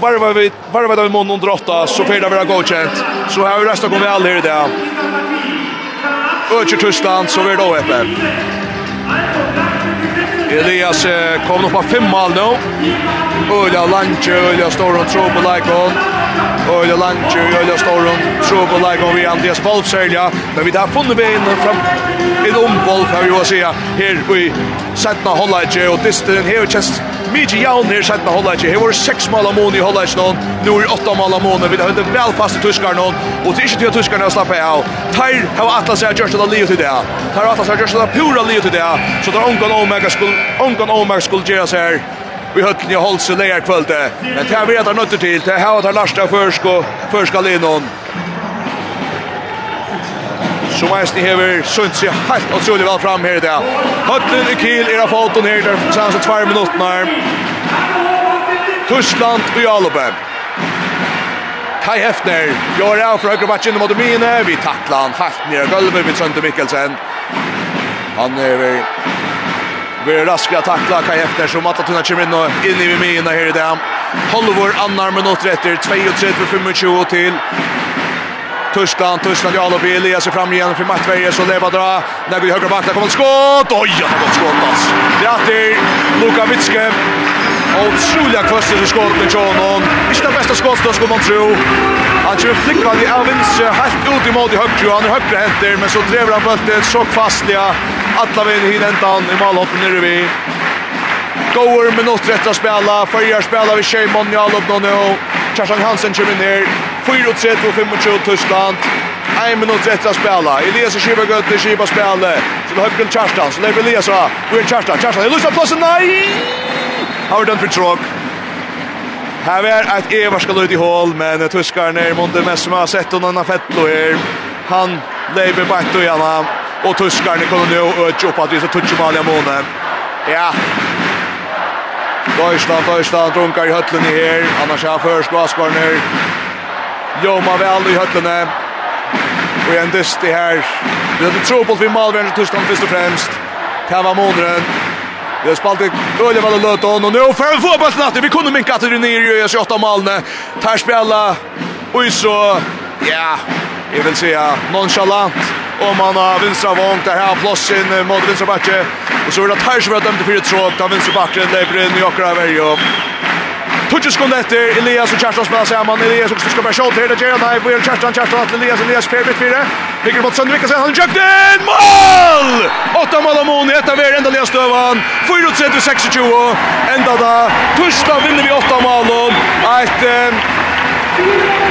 varva vi varva då i mån under åtta så får det vara godkänt. Så har vi resta gå väl här det. Öcher Tyskland så blir det uppe. Elias kom upp på fem mål nu. Öla Lanche, Öla Storon, på Laikon. Öla Lanche, Öla Storon, på Laikon vid Andreas Bolsölja. Men vi har funnit vi in fram en omboll, för vi att säga, här i Sätna Hollage. Och distren här känns Mykje jaun her sett med Hollage. Her var seks mål av mån i Hollage nå. Nå er åtta mål av mån. Vi har hentet vel fast i tyskar nå. Og det er ikke til at tyskarna har slappet av. Teir har atlas seg gjørst av livet i det. Teir har atlas seg gjørst av pura livet i det. Så det er ongan omega skulle, ongan omega skulle gjøre seg her. Vi høtt ni holdt seg leir kvölde. Men det er vi etter nøtter til. Det er her har Lars der først og først skal inn Så mest ni hever sunt sig helt utrolig vel fram här idag. dag. I Kiel er av foten her, der sanns 2 tvær minutter. Tyskland og Jalope. Kai Hefner gjør av för høyre matchen mot mine. Vi tacklar han helt ner i gulvet med Sönte Mikkelsen. Han er Vi är raskare att tackla Kai Hefner som att han kommer in och in i Mine här idag. dag. Annar med något rätter 32 för 25 till. Tyskland, Tyskland, ja och Elias är fram igen för Mattberg så lever dra. Där går högra backen kommer skott. Oj, det har skott alltså. Grattis Luka Vitske. Otroliga kvaster som skott med Johnon. Inte den bästa skottstånd skulle man tro. Han kör flickar i Evans helt ut i mål i högre. Han är högre händer men så driver han bulten så fastliga. Alla vägen hit ändan i målhoppen nere vid. Goer med något rätt att spela. Färjar spelar vid Shane Monjal upp nu. Kerstan Hansen kommer ner. 4-3-2-25 Tyskland. 1 minut rätt att spela. Elias och Kiva Götte, Kiva spela. Så högren Kjarstan, så lever Elias va. Vi är Kjarstan, Kjarstan, det lusar plåsen, nej! Har den för tråk. Här är ett Evar ska ut i hål, men tyskaren det mest som har sett honom av Fettlo här. Han lever bakt och gärna. Och tyskaren kommer nu och upp att vi så touchar Malia Måne. Ja, Deutschland, Deutschland, drunkar i høtlen i her. Annars er først glaskorner. Joma väl i hötlene. Och en dyst i här. Vi hade tro på att vi malvärn i Tyskland först och främst. Det var månaden. Vi har spalt i Ölje Valle Löton. Och nu får vi få bollen att vi kunde minka till Rynir i 28 Malne. Tar spela. Och så, ja, jag vill säga nonchalant. Och man har vinstra vångt där här plåsen mot vinstra backe. Och så är det Tars som har dömt i fyra tråd. Tar vinstra backen, Lebrin, Jokra, Verjo. Och Tutsi skund efter Elias och Kerstan spelar samman. Elias också ska bara skjuta här. Det gör han. Nej, vi har Kerstan, Kerstan att Elias, Elias Per bit fyra. Ligger mot Sundvik och sen han jukt in mål! Åtta mål av Moni, ett av er enda Elias Stövan. 4-3-26 Enda da Torsdag vinner vi åtta mål. Ett eh,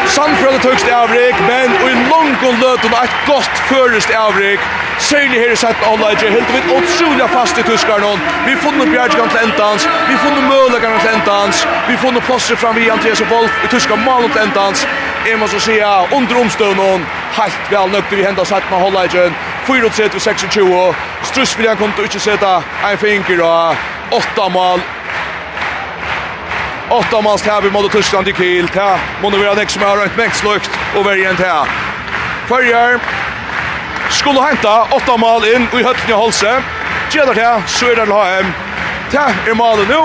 Sandfjöldet i avrik, men Og i långt och löt och ett gott förrest avrik. Særlig her i sett anleidje, helt vi utrolig fast i tyskarna. Vi funnet Bjergjan til endans, vi funnet Mølegan til endans, vi funnet plåster fram vi Andreas og Wolf i tyskar malen til endans. Jeg må så sige, under omstøvnen, helt vel nøkter vi hendas sett med anleidjen, 4-3-26, Strusviljan kom til å ikke sette en finger og 8 mål, Åtta mans tab i mot Tyskland i Kiel. Ta, må nu vara nästa som har rent mäktlökt och värjen ta. Färjar skulle henta åtta mål inn i høttene Holse. Gjeder det, så er det HM. Det er målet nå.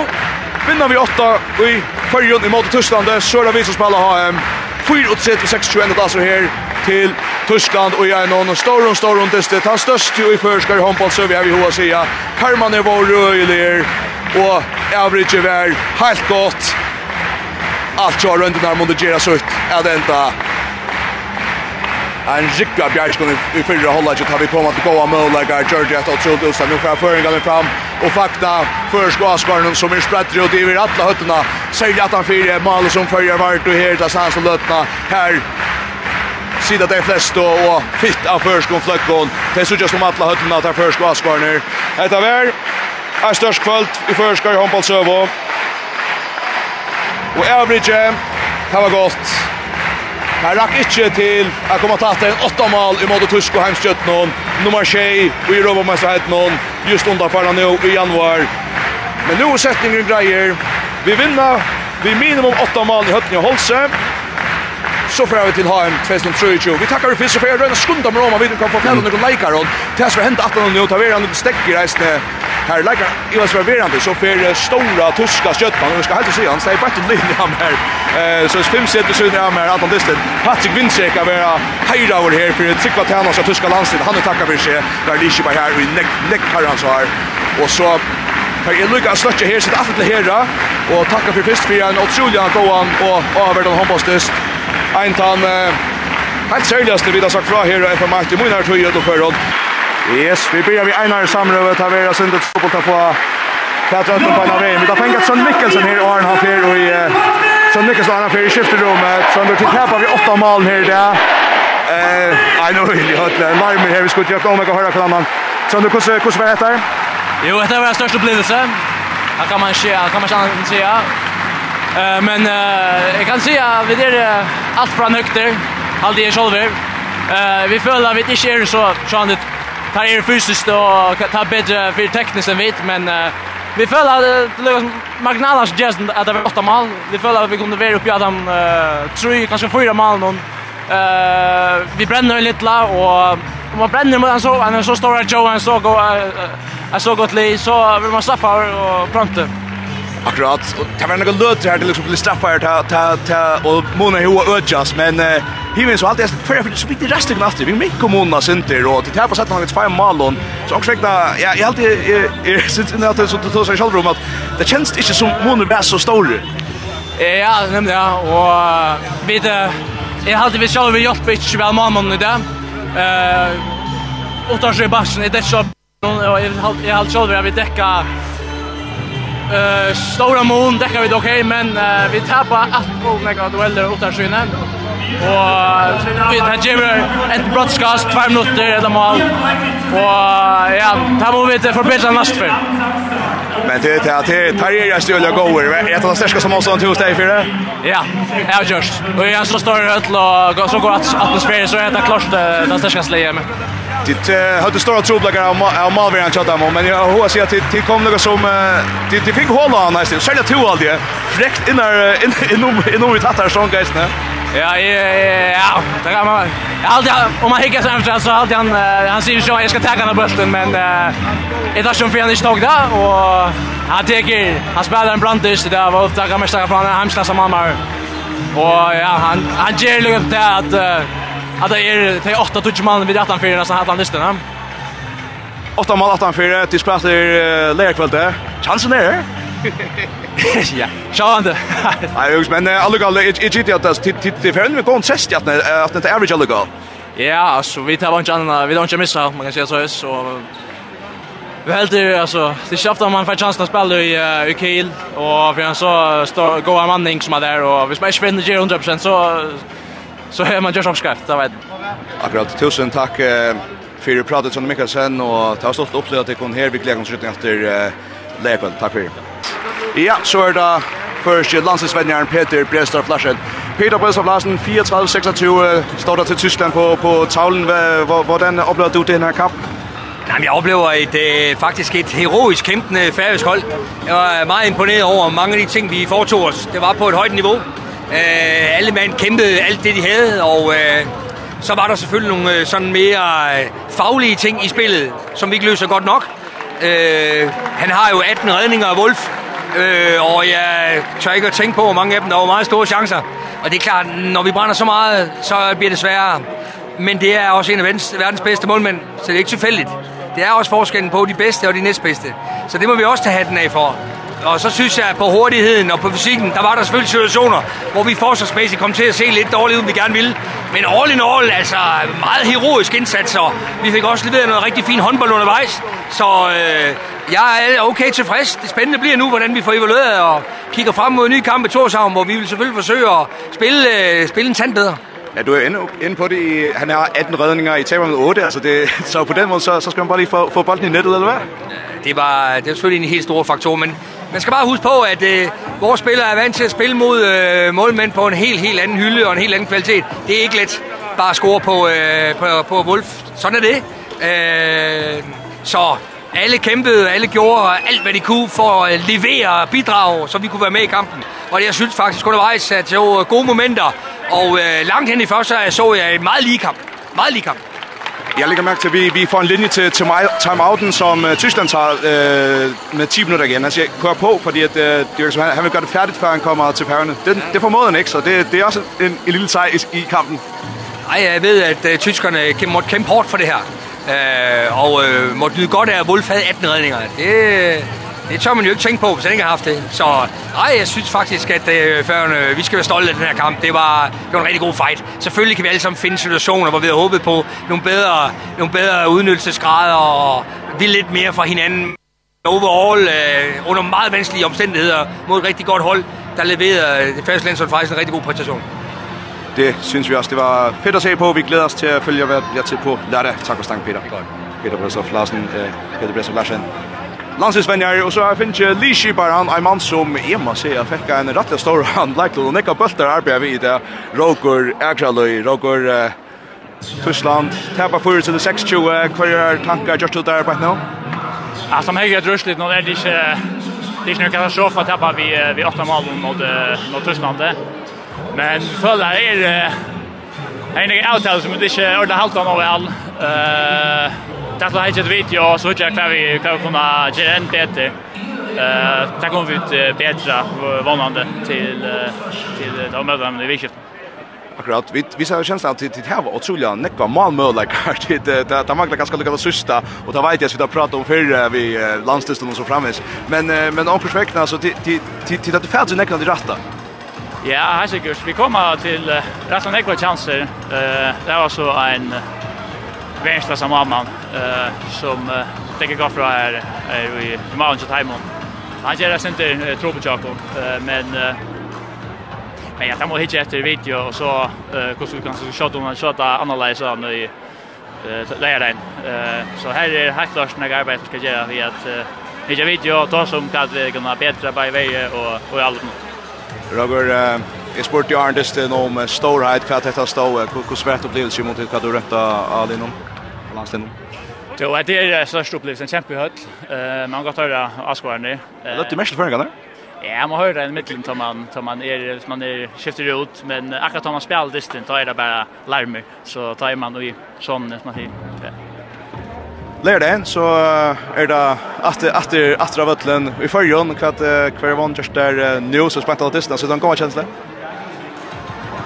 Vinner vi åtta i førjen i måte Tyskland, så er det vi som spiller HM. 4-6-21 det er her til Tyskland og jeg noen stor og stor og dyste. Han størst jo i førskar håndball, så vi har vi hoa sida. Karman er vår røyler, og average er helt godt. Alt kjør rundt der må det gjøre sutt. Er det enda en rikka bjergskon i fyrre hållet så tar vi kommet til goa målager Georgia etter otroligt utstand nu får føringene fram og fakta førskå Asgarnen som er spretter og driver alle høttene særlig at han fyrer maler som følger vart og her tar sans om løttene her sida det flest og fitt av førskån fløkkån det suttas som alle høttene tar førskå Asgarner etter hver er størst kvöld i førskå i håndballsøvå og Average det var godt Han rakk ikke til å komme tatt en åtta mål i måte Tusk og Heimskjøtt noen. Nummer 6 og i Europamesterhet noen. Just underfara nå i januar. Men nå er setningen greier. Vi vinner vi minimum åtta mål i Høtning og Holse. Så får vi til HM 2023. Vi tackar för sig för att Röna skunda med Roma. Vi kan få fälla några lejkar. Det här ska hända att han nu tar vi en stäck i reisne. Här lägger Ivan Sververande så för stora tyska sköttan och vi ska helt se han säger bättre linje han här. Eh så fem sätter så där med Anton Distel. Patrick Windsek av era höjda över här för ett tyska tärna så tyska landslaget han tackar för sig. Där Lishi by här i neck neck har han så här. och så Per er lukka slutja her, sitt affetle herra, og takka for fyrst fyrir en utrolig gåan og avverdan håndbostist. Eintan, eh, helt seriøst, vi har sagt fra her og FMR i Munar Tøyet og fyrir Yes, vi börjar vid Einar Samröve, tar vi oss under fotboll, tar på Petra Ötten på en av vägen. Vi tar fängat Sön Mikkelsen här och Arne Hafir och i Sön Mikkelsen och Arne Hafir i skifterrummet. Sön Mikkelsen tappar vi åtta mål här i Eh, nej, nu vill jag höra. Larmer här, vi skulle göra om jag kan höra på annan. Sön, hur var det här? Jo, det var en största upplevelse. Här kan man se, här kan man säga. Eh, men eh, jag kan säga vi är allt från högter. Allt det är själva. Eh, vi följer att vi inte är så, så tar er fysiskt och tar bättre för tekniskt än vit men vi föll att Lucas Magnalas just att det var åtta mål. Vi föll att vi kunde vara uppe i Adam tre kanske fyra mål någon. Eh vi bränner lite la och om man bränner mot en så en så stor Joe en så går en så gott lig så vill man straffa och pronto. Akkurat. Og det var noe løt her til liksom bli straffar til ta ta och Mona hur ødjas, men Hivin så alltid for för så bitte resten av det. Vi mycket kommunerna center och det här på sett man litt fem malon. Så også räkna ja jeg alltid är sitt inne at så då så själv om at det kjennes ikke som Mona var så stor. Ja, nemlig ja og vi vid jag alltid vi själva hjälpt ikke vel mamman i det. Eh åtta sig bassen i det så jag har jag har själv jag vill täcka Eh, stora mån det kan vi dock men uh, vi tappar allt på mega dueller åt skynen. Och vi tar Jimmer ett broadcast 2 minuter eller mål. Och ja, tar vi det förbättra nästa för. Men det är att det tar er stjäla goer. Är det största som måste till dig för det? Ja, jag har just. Och jag så står öll och så går att atmosfären så är det klart det största slejem. Det hade stora trubbelagar av Malvern chat där men jag hoppas att det kom något som det det fick hålla nästan. Sälja två allt det. Fräckt i inom inom vi tattar sån guys, nej. Ja, ja, det kan man. Alltid om man hickar sen så alltid han han säger så jag ska ta den bulten men det är som för han tog där och han tar han spelar en brantish det där var upptagen mästare starka planer hemska som mamma. Och ja, han han ger lugnt det att att det är det är åtta touch man vid 18 4 så hade han listan. Ja. Åtta mål 18 4 till spelar uh, där. Chansen är. ja, sjående. Nei, jeg men allugal, jeg gitt at det er vi går en 60 at det er average allugal. Ja, altså, vi tar vant annet, vi tar ikke missa, man kan si så, så Vi heldur, altså, det er ikke ofte man får chansen å spille i, uh, i Kiel, og vi har så stor, god manning som er der, og hvis man ikke finner det 100%, så, så er man just oppskrift, det vet jeg. Akkurat, tusen takk uh, for pratet, Sonny Mikkelsen, og ta oss stått opp til at jeg kom her, vi gleder oss etter uh, Leopold, takk for det. Ja, så er det første landsholdsvennjeren Peter Brester Flaschen. Peter Brester Flaschen, 34-26, står der til Tyskland på, på tavlen. Hvordan oplever du den her kamp? Jamen, jeg oplever et, øh, faktisk et heroisk kæmpende færøsk hold. Jeg var meget imponeret over mange af de ting, vi foretog os. Det var på et højt niveau. Eh, alle mand kæmpede alt det, de havde, og så var der selvfølgelig nogle øh, sådan mere øh, faglige ting i spillet, som vi ikke løser godt nok. Eh, han har jo 18 redninger af Wolf, Øh, og jeg tør ikke at tænke på, hvor mange af dem, der var meget store chancer. Og det er klart, når vi brænder så meget, så bliver det sværere. Men det er også en af verdens bedste målmænd, så det er ikke tilfældigt. Det er også forskellen på de bedste og de næstbedste. Så det må vi også tage hatten af for. Og så synes jeg, at på hurtigheden og på fysikken, der var der selvfølgelig situationer, hvor vi forsvarsmæssigt kom til at se lidt dårligt ud, vi gerne ville. Men all in all, altså meget heroisk indsats, og vi fik også leveret noget rigtig fin håndbold undervejs. Så øh, jeg er okay tilfreds. Det spændende bliver nu, hvordan vi får evalueret og kigger frem mod en ny kamp i Torshavn, hvor vi vil selvfølgelig forsøge at spille, øh, spille en tand bedre. Ja, du er inde, inde på det. Han har 18 redninger i taber med 8, altså det, så på den måde, så, så skal man bare lige få, få bolden i nettet, eller hvad? Det var, det var selvfølgelig en helt stor faktor, men man skal bare huske på, at øh, vores spillere er vant til at spille mod øh, målmænd på en helt, helt anden hylde og en helt anden kvalitet. Det er ikke let bare at score på, øh, på, på Wolf. Sådan er det. Øh, så alle kæmpede, alle gjorde alt, hvad de kunne for at levere bidrag, så vi kunne være med i kampen. Og jeg synes faktisk undervejs, at det var gode momenter. Og øh, langt hen i første så jeg en meget lige kamp. Meget lige kamp. Jeg lægger mærke til, at vi, vi får en linje til, til timeouten, som uh, Tyskland tager uh, med 10 minutter igen. Altså, jeg kører på, fordi at, uh, han, han vil gøre det færdigt, før han kommer til færgerne. Det, det formåede han ikke, så det, det er også en, en lille sejr i, i kampen. Nej, jeg ved, at uh, tyskerne måtte kæmpe hårdt for det her. Uh, og uh, måtte nyde godt af, at Wolf havde 18 redninger. Det, det tør man jo ikke tænke på, hvis han ikke har haft det. Så nej, jeg synes faktisk, at øh, færgerne, vi skal være stolte af den her kamp. Det var, det var en rigtig god fight. Selvfølgelig kan vi alle sammen finde situationer, hvor vi havde håbet på nogle bedre, nogle bedre udnyttelsesgrader og vi lidt mere fra hinanden. Overall, øh, under meget vanskelige omstændigheder, mod et rigtig godt hold, der leverede det første landshold faktisk en rigtig god præstation. Det synes vi også. Det var fedt at se på. Vi glæder os til at følge jer til på lørdag. Tak for stang, Peter. Peter Brøsov Larsen, Peter Brøsov Larsen landsinsvenjar, og så finnes jeg Liskipar, han er mann som, jeg må si, jeg fikk en rettelig stor, han lekte og nekka bølter arbeidet vi i det, Rogur Egraløy, Rogur eh, Tyskland, tepa fyrir til 6-20, hva er tankar gjort ut der på nå? Ja, som hegger er drusligt, nå er det ikke, det er ikke noen katastrof at tapar vi, vi 8 mål mot, mot Tyskland, men vi føler er, er en avtale som det ikke er ordentlig halte av noe vel, det för helt du vet jag så jag kvar vi kan komma en bättre. Eh, tack om vi ut bättre vånande till till de möten i vikskiftet. Akkurat, vi, vi ser känslan att det här var otroligt nekva malmödläggare. Det, det, det, det manglar ganska lyckat sista. Och det vet jag att vi har pratat om förr vid och så framvis. Men, men om veckna, så till att du färdigt nekva till ratta. Ja, här säkert. Vi kommer till rätta och nekva chanser. Det var så en vänstra som mamma eh som tänker gå från här är i Malmö till Timon. Han gör det inte Trobechako men men jag tar hit efter video och så hur ska vi kanske shot om skjuta analysa nu i läraren. Eh så här är helt klart några arbete som ska göra vi att hitta video och ta som kan vi kunna bättre på vägen och och allt. Roger Jeg spurte jo Arndest om storhet, hva dette stod, hvordan var det opplevelse mot hva du røpte av deg på landsliden? Jo, det er en størst opplevelse, en kjempehøll. Uh, man har gått høyre avskårene. Uh, Løpte du mest for en gang? Ja, man høyre en middelen tar man, tar man er, man er, skifter ut, men akkurat tar man spiller distan, tar er det bare larmer, så tar man i sånn, som man sier. Ja. det så er det atter, atter, atter av øtlen i førjon, hva kvar vann just der nu så spent alle distan, så den kommer kjensle?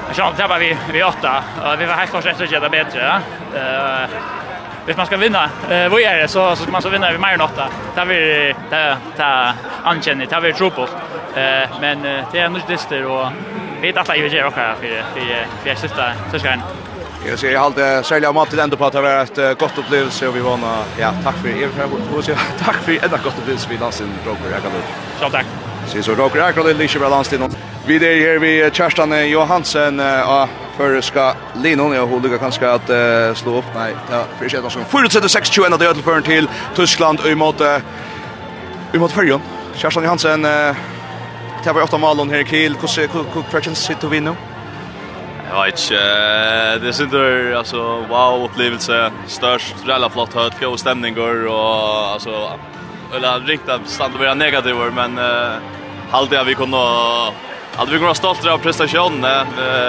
Ja, kjenner, det var vi, vi åtta, och vi var helt kanskje etter å bättre. det bedre, hvis man skal vinna eh vad är det så så ska man så vinna vi mer än åtta. Där vi där ta ankänner där vi tror på. Eh men det är nog dyster och vi vet att vi gör också för för för sista säsongen. Jag ser jag hade sälja mat till ändå på att det var ett gott upplevelse och vi vann ja tack för er för tack för ett gott upplevelse vid Lansen Roger Akalund. Så tack. Så så Roger Akalund lite med Lansen. Vi är här vid Kerstan Johansen och Føreska Linon jag håller kanske att uh, slå upp. Nej, ja, för sig att som fortsätter 6-21 att det till förn till Tyskland i mot uh, mot Färjön. Kerstin Johansen uh, tar vi åtta mål här Kiel. Hur hur sitter vi nu? Jag vet inte, det sitter alltså wow upplevelse, störst, rella flott hött, fjol stämningar och alltså eller riktigt stannar vi negativa men uh, halde vi kunde Att vi går stolta av prestationen.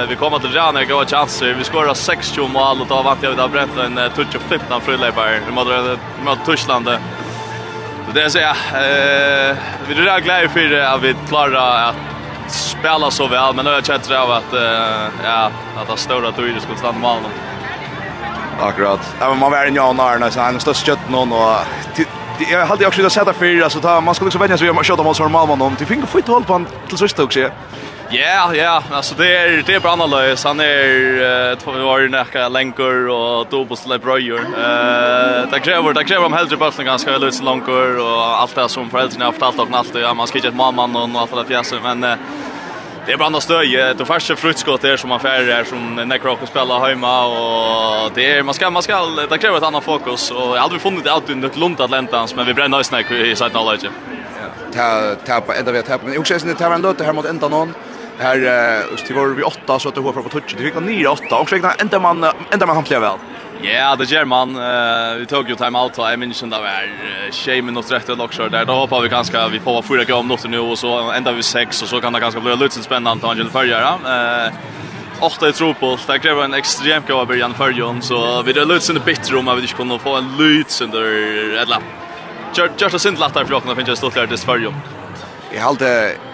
Vi kommer till Rana goda chanser. Vi skorar 6-2 mål och då vant jag att Brett en touch och flip när Fröljeberg. Mot Tyskland. Så det är så eh vi är glada för att vi klarar att spela så väl men nu jag känner av att ja att det stora det skulle stanna mål. Akkurat. Ja, men man var en någon när så han står skött någon och jag hade också det sätta för alltså ta man skulle också vänja sig vid att köra mot normal man om. till finger få ett hål på till sist också. Ja, ja, alltså det är det är bara annorlunda. Han är två var ju näka länkor och dubbelslä bröjor. Eh, det kräver det kräver om hellre bollen ganska lite länkor och allt det som föräldrarna har fortalt och allt det man ska inte ett mamman och allt det där men det är bara andra stöj. Det första frutskott där som man färre är som Necroco spelar hemma och det är man ska man ska det kräver ett annat fokus och jag hade funnit funnit ut under Lund Atlantans men vi bränner oss när i sidan alla inte. Ja. Tappa ända vi tappar. Jag också sen det var en låt här mot ända någon. Här till var vi åtta så att det går för på touch. Det fick han 9-8 och så ända man ända man han väl. Ja, det gör man. Uh, vi tog ju timeout här. Jag minns inte det var tjej minuter rätt eller också. Där, då hoppar vi ganska, vi får vara fyra gånger minuter nu och så ändrar vi sex och så kan det ganska bli lite spännande att angela förgöra. Uh, åtta i tropol. Det kräver en extremt god början förgön. Så vi drar lite sin bitter om att vi inte kunde få en lyt under ett lapp. Kört sint inte lättare för åkna finns jag stått där till förgön. Jag har alltid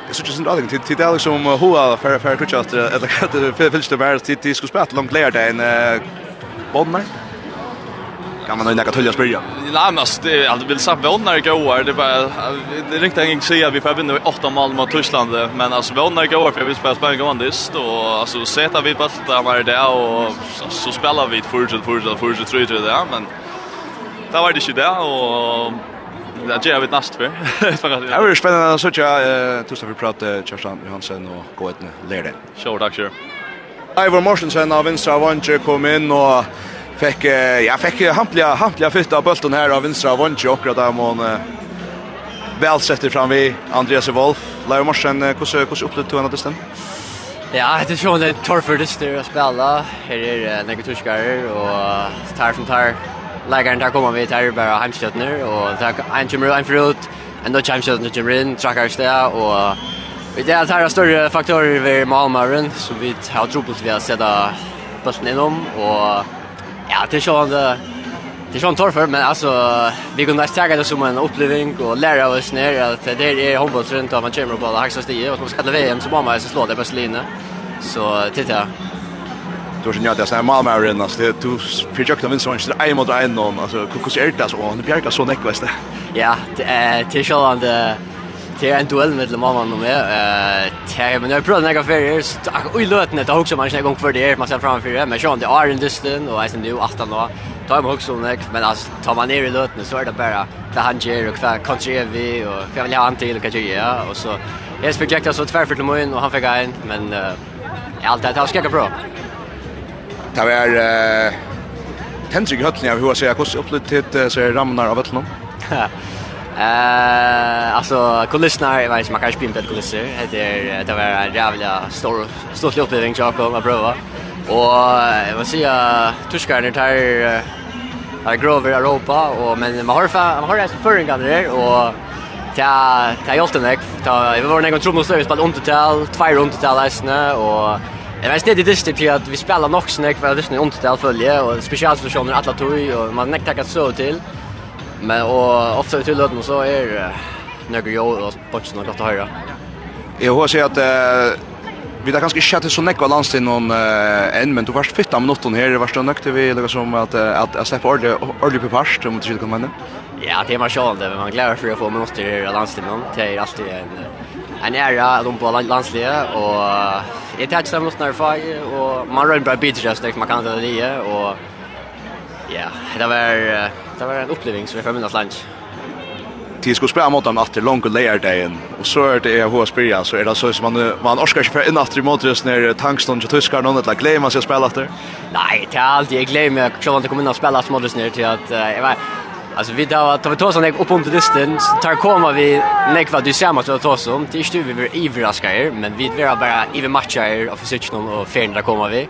Jag synes inte allting till det liksom hoa för för touch att eller att det finns det värst till skulle spela långt lägre än vånar? Kan man nog näka tulla spyrja? Nej, men det är alltid vill sagt vånar gåar. Det bara, det är riktigt ingen säga. Vi får vinna i åtta mål mot Tyskland. Men alltså, vånar gåar för vi spelar spela gåandist. Och alltså, sätta vi på bultar varje dag. Och så spelar vi för för fortsatt, för fortsatt, tror jag det Men det var det ju där Och det gör vi näst för. Det var spännande att söka. Tusen för att prata Kjörstan Johansen och gå ett lärde. Sure, tack, sure. Ivor Morsensen av vänstra vänster kom in och fick ja fick hampliga hampliga fytta bollen här av vänstra vänster och där man väl sätter fram vi Andreas Wolf. Ivor Morsen hur hur upplevde du annars den? Ja, det är ju det torfur det styr att spela. Här är några tuskar och tar som tar lägger där kommer vi tar bara handstötner och tar en kommer en förut. en championship nu kommer in, trackar stä och Vi det är här större faktorer vid Malmören så vi har trubbel vi har sätta bussen inom och ja, det är sån det är sån torfer men alltså vi kunde nästan ta det som en upplevelse och lära oss ner att det är handboll runt av man kommer på högsta stige och man ska VM så mamma så slår det Barcelona. Så titta. Då så det jag såna Malmö Arena så du försökte vinna sån så en mot en någon alltså hur är det så han bjärkar så näck vet Ja, det är till själva Det är en duell mellan mamman och mig. Eh, tjej, men jag har provat några färger. Så oj lötne, det också man en gång för det man ska framför det. Men Sean, det är en dysten och sen nu åtta då. Tar man också nek, men alltså tar man ner i lötne så är det bara det han ger och country kontra vi och jag vill ha han till kanske ja och så jag fick så tvärför till mun och han fick en men eh allt det har skickat bra. Det var eh Hendrik Hötlin, jag vill säga, hur upplevt det så ramnar av öllnum? Eh, alltså kulisserna, jag vet inte, man kan spela på kulisser. Det är det var en jävla stor stor upplevelse jag kom att prova. Och jag vill säga tuskarna tar har grover Europa och men man har man har rätt förringar där och ta ta hjälpte mig ta vi var någon trummor så vi spelade undertal, två undertal läsna och Jag vet inte det är det att vi spelar nog snack för det är undertal följe och specialstationer alla tog och man näktar att så till. Men och ofta till löden så är det några jobb och punchen något att höra. Jag har sett att vi där kanske chatta så näck av i någon eh, en men du varst fitta minuten här det varst nökte vi eller som att att att släppa ordle ordle på fast om det skulle komma. Ja, det är man själv det man glad för att få minuter här av landstinn det är alltid en en ära de på landsliga och det är tacksam mot när och man rör bara bitch just man kan det och ja, det var Det var en upplevelse som jag får minnas lunch. Tid skulle spela mot dem efter långa lejerdagen och så är det hur spela så är det så som man man orskar inte för in efter mot just när tankstånd och tyskar någon att glömma sig spela efter. Nej, det är alltid jag glömmer jag tror inte kommer in och spela mot just när till att jag var Alltså vi då tar vi tåsen jag upp under till distans tar komma vi näck vad du ser mot att ta som till stu vi blir ivriga men vi vill bara iver matcha er och försöka någon och färna kommer vi.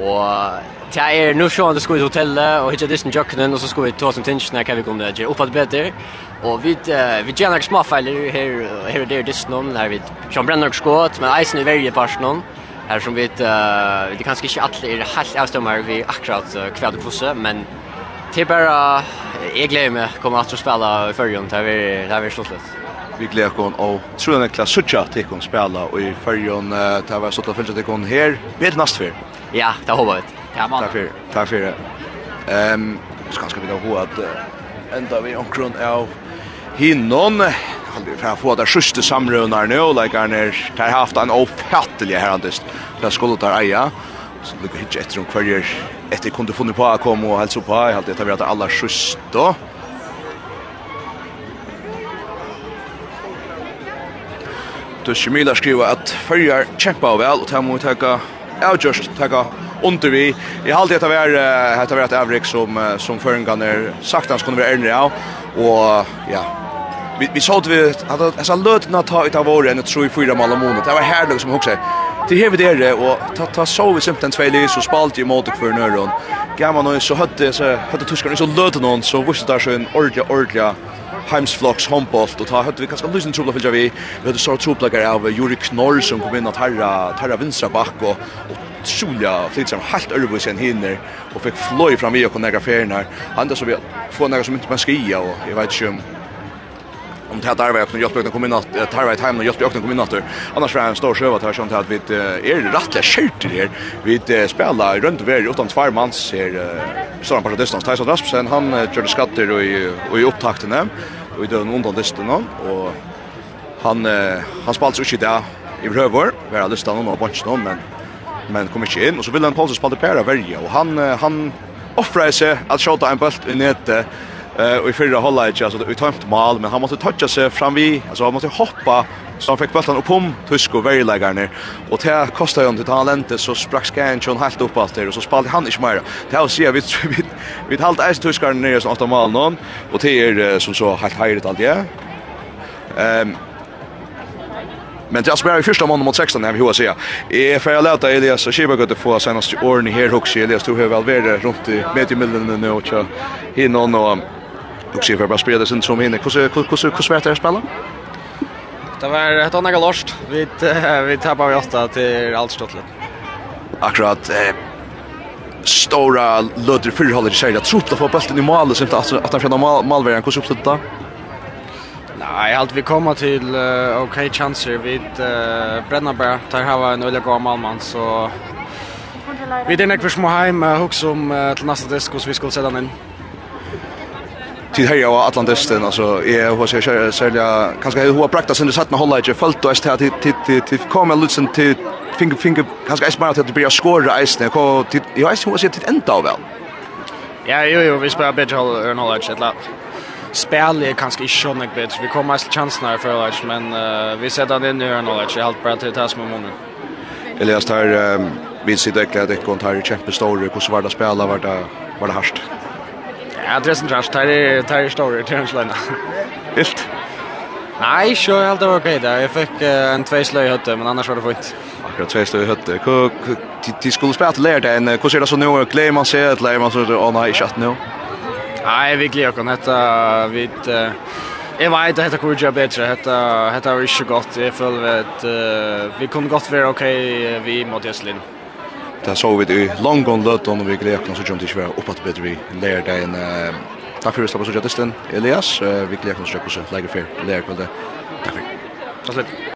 Og det er nu så det skulle i hotellet og hitta dissen jocken og så ska vi ta som tinch när kan vi komma där uppåt bättre. Och vi vi gör några små fejler här här där disten om där vi Jean Brenner skott men isen är varje person Här som vi det kanske inte alla är helt avstämmar vi akkurat kvad men Det är bara jag glömmer mig kommer att spela i förrjun där vi där vi slutligt. Vi glömmer kon och tror jag Niklas Sucha att spela och i förrjun där vi har suttit och följt att kon här vid näst för. Ja, det håper vi. Ja, man. Takk for det. Takk for det. Ehm, så kanskje vi da ho at enda vi omkron av hinnon halde fra få der sjuste samrønar nå, like han er der haft en ofattelig herandist. Der skulle der eia. Så det går ikke etter om kvarger etter kunde funnet på å komme og helse på. Jeg halte etter vi at det aller sjuste. Tushimila skriver at fyrjar kjempa vel og tar mot avgjørst takka under vi. Jeg har alltid etter vært etter vært avrik som, som føringene saktans kunne være ærnere av. Og ja, vi, vi så at vi hadde altså, løtene ta ut av året enn et i fyra mal om måned. Det var herlig som hokser. Det her vi dere, og ta, ta så vi simpelthen tvei lys og spalt i måte for nøyren. Gamma nu så høtte, så høtte tyskarna så løte noen, så visste det så en ordentlig, ordentlig Heimsflocks håndbolt och ta hade vi kanske om lysen trubbla fylgja vi vi hade så trubbla av Juri Knorr som kom in att herra herra vänstra back och och Julia flytt som helt övervis en hinner och fick flöj fram vi och kunna grafera han där så vi får några som inte man skia och jag vet inte om det här arbetet med Göteborg kom in att det här var ett hem och kom in att annars var en stor sjöva där sånt att vi är rättliga skjut här? Vi spelar runt över utan två man ser stora på distans Tyson Rasmussen han körde skatter och i och i upptakten och i den undan distan och han han spelade så inte där i rövor. Var alla stannar och bunch men men kom inte in. Och så vill han Paulsen spelade pera värja och han han offrade sig att skjuta en boll i nätet Eh och i förra hålla inte alltså vi tar mål men han måste toucha sig fram vi alltså han måste hoppa så han fick bollen upp om Tusk och ner. och det kostade ju inte han lente så sprack Skanchon helt upp allt där och så spelade han inte mer. Det har ser vi vi vi halt ice Tuskar ner så åtta mål någon och det är som så helt hejligt allt det. Ehm Men det är bara i första månaden mot 16 när vi hur säga. Är för jag låta Elias och Shiba gå till få senaste åren i här också Elias tror jag väl runt i mediemillen nu och hinna och Och se för bara spela sen som inne. Hur hur hur hur svårt är det att spela? Det var ett annat galost. Vi vi tappar vi åtta till allt stottlet. Akkurat eh stora lödder för håller sig att sopla på bollen i mål så inte att han från målvägen hur sopla det? Nej, allt vi kommer till uh, okej chanser vid uh, Brennaberg. Där har vi en öliga god målman så Vi är näkvis små heim, hugg som till nästa disk, så vi skulle sätta den in tid här jag Atlant Östen alltså är hur ska jag sälja kanske hur har praktiskt sen det satt med hålla inte fullt och att till till till komma lutsen till finger finger kanske är smart att börja skora isen och jag vet hur ska det ända väl Ja, jo, jo, vi spelar bättre håll än ett lat. Spel är kanske inte så mycket bättre. Vi kommer mest chansen här för Lars, men uh, vi sätter den in nu än håll ett. Jag har till tas med munnen. Elias, tar um, vi sitter äckliga att det går inte här i kämpestor. vart var det att spela? Var det, var det harst. Ja, det er sånn trash, det er store, det er en sløyne. Vilt? Nei, så jeg helt det var greit. Jeg fikk en tvei sløy i høtte, men annars var det fint. Akkurat tvei sløy i høtte. De skulle spela til lærte en, hvordan ser det så nå? Gleder man seg, eller gleder man så å nei, chat at nå? Nei, vi gleder oss, dette, vi, Jeg vet at dette kunne gjøre bedre, dette, dette var ikke godt. Jeg føler at uh, vi kunne godt være ok, vi måtte gjøre Det så vi i Longon Løton, och vi gleder oss att det ikke var oppe til vi lär dig en... Tack för att du slapp oss ut av Elias. Vi gleder oss om det ikke var leger for lærer kvelde. Takk for. Takk for.